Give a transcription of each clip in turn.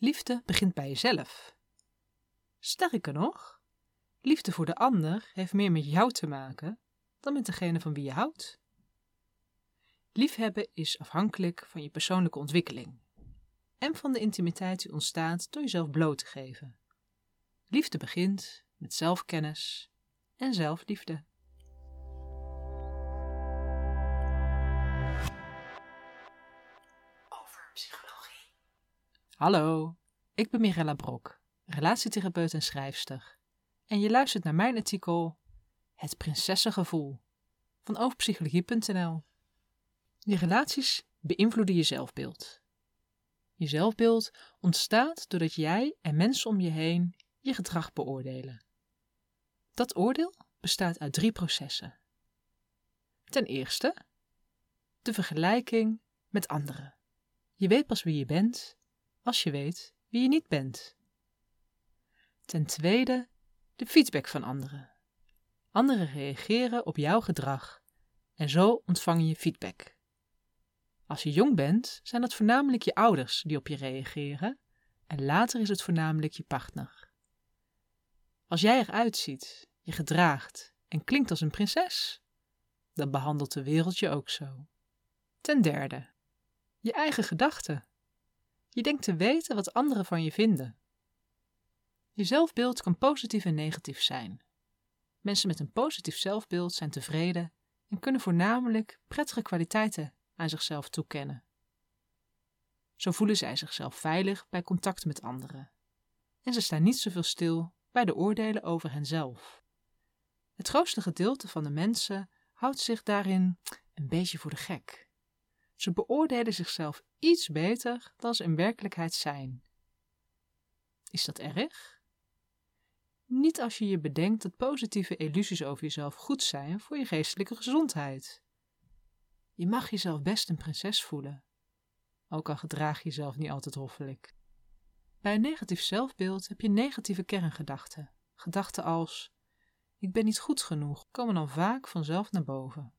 Liefde begint bij jezelf. Sterker nog, liefde voor de ander heeft meer met jou te maken dan met degene van wie je houdt. Liefhebben is afhankelijk van je persoonlijke ontwikkeling en van de intimiteit die ontstaat door jezelf bloot te geven. Liefde begint met zelfkennis en zelfliefde. Hallo, ik ben Mirella Brok, relatietherapeut en schrijfster. En je luistert naar mijn artikel Het Prinsessengevoel van overpsychologie.nl. Je relaties beïnvloeden je zelfbeeld. Je zelfbeeld ontstaat doordat jij en mensen om je heen je gedrag beoordelen. Dat oordeel bestaat uit drie processen. Ten eerste, de vergelijking met anderen. Je weet pas wie je bent als je weet wie je niet bent. Ten tweede, de feedback van anderen. Anderen reageren op jouw gedrag en zo ontvang je feedback. Als je jong bent, zijn het voornamelijk je ouders die op je reageren en later is het voornamelijk je partner. Als jij eruit ziet, je gedraagt en klinkt als een prinses, dan behandelt de wereld je ook zo. Ten derde, je eigen gedachten. Je denkt te weten wat anderen van je vinden. Je zelfbeeld kan positief en negatief zijn. Mensen met een positief zelfbeeld zijn tevreden en kunnen voornamelijk prettige kwaliteiten aan zichzelf toekennen. Zo voelen zij zichzelf veilig bij contact met anderen. En ze staan niet zoveel stil bij de oordelen over henzelf. Het grootste gedeelte van de mensen houdt zich daarin een beetje voor de gek. Ze beoordelen zichzelf iets beter dan ze in werkelijkheid zijn. Is dat erg? Niet als je je bedenkt dat positieve illusies over jezelf goed zijn voor je geestelijke gezondheid. Je mag jezelf best een prinses voelen, ook al gedraag je jezelf niet altijd hoffelijk. Bij een negatief zelfbeeld heb je negatieve kerngedachten. Gedachten als: ik ben niet goed genoeg, komen dan vaak vanzelf naar boven.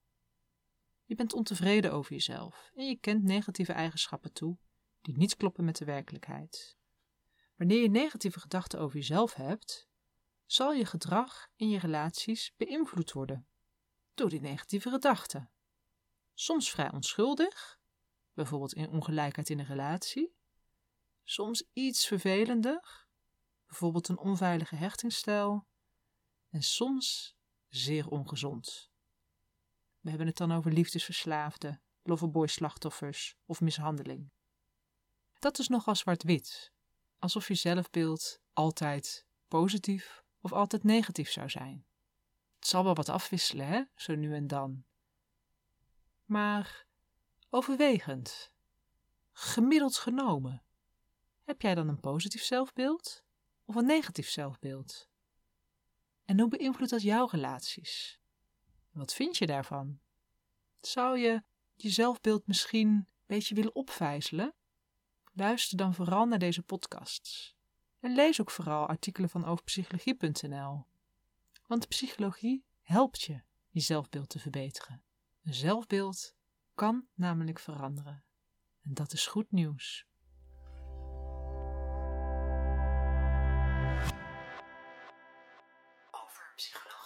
Je bent ontevreden over jezelf en je kent negatieve eigenschappen toe die niet kloppen met de werkelijkheid. Wanneer je negatieve gedachten over jezelf hebt, zal je gedrag in je relaties beïnvloed worden door die negatieve gedachten soms vrij onschuldig, bijvoorbeeld in ongelijkheid in een relatie, soms iets vervelender, bijvoorbeeld een onveilige hechtingsstijl, en soms zeer ongezond. We hebben het dan over liefdesverslaafden, loverboy-slachtoffers of mishandeling. Dat is nogal zwart-wit, alsof je zelfbeeld altijd positief of altijd negatief zou zijn. Het zal wel wat afwisselen, hè, zo nu en dan maar overwegend, gemiddeld genomen. Heb jij dan een positief zelfbeeld of een negatief zelfbeeld? En hoe beïnvloedt dat jouw relaties? Wat vind je daarvan? Zou je je zelfbeeld misschien een beetje willen opvijzelen? Luister dan vooral naar deze podcasts. En lees ook vooral artikelen van overpsychologie.nl. Want psychologie helpt je je zelfbeeld te verbeteren. Een zelfbeeld kan namelijk veranderen. En dat is goed nieuws. Over psychologie.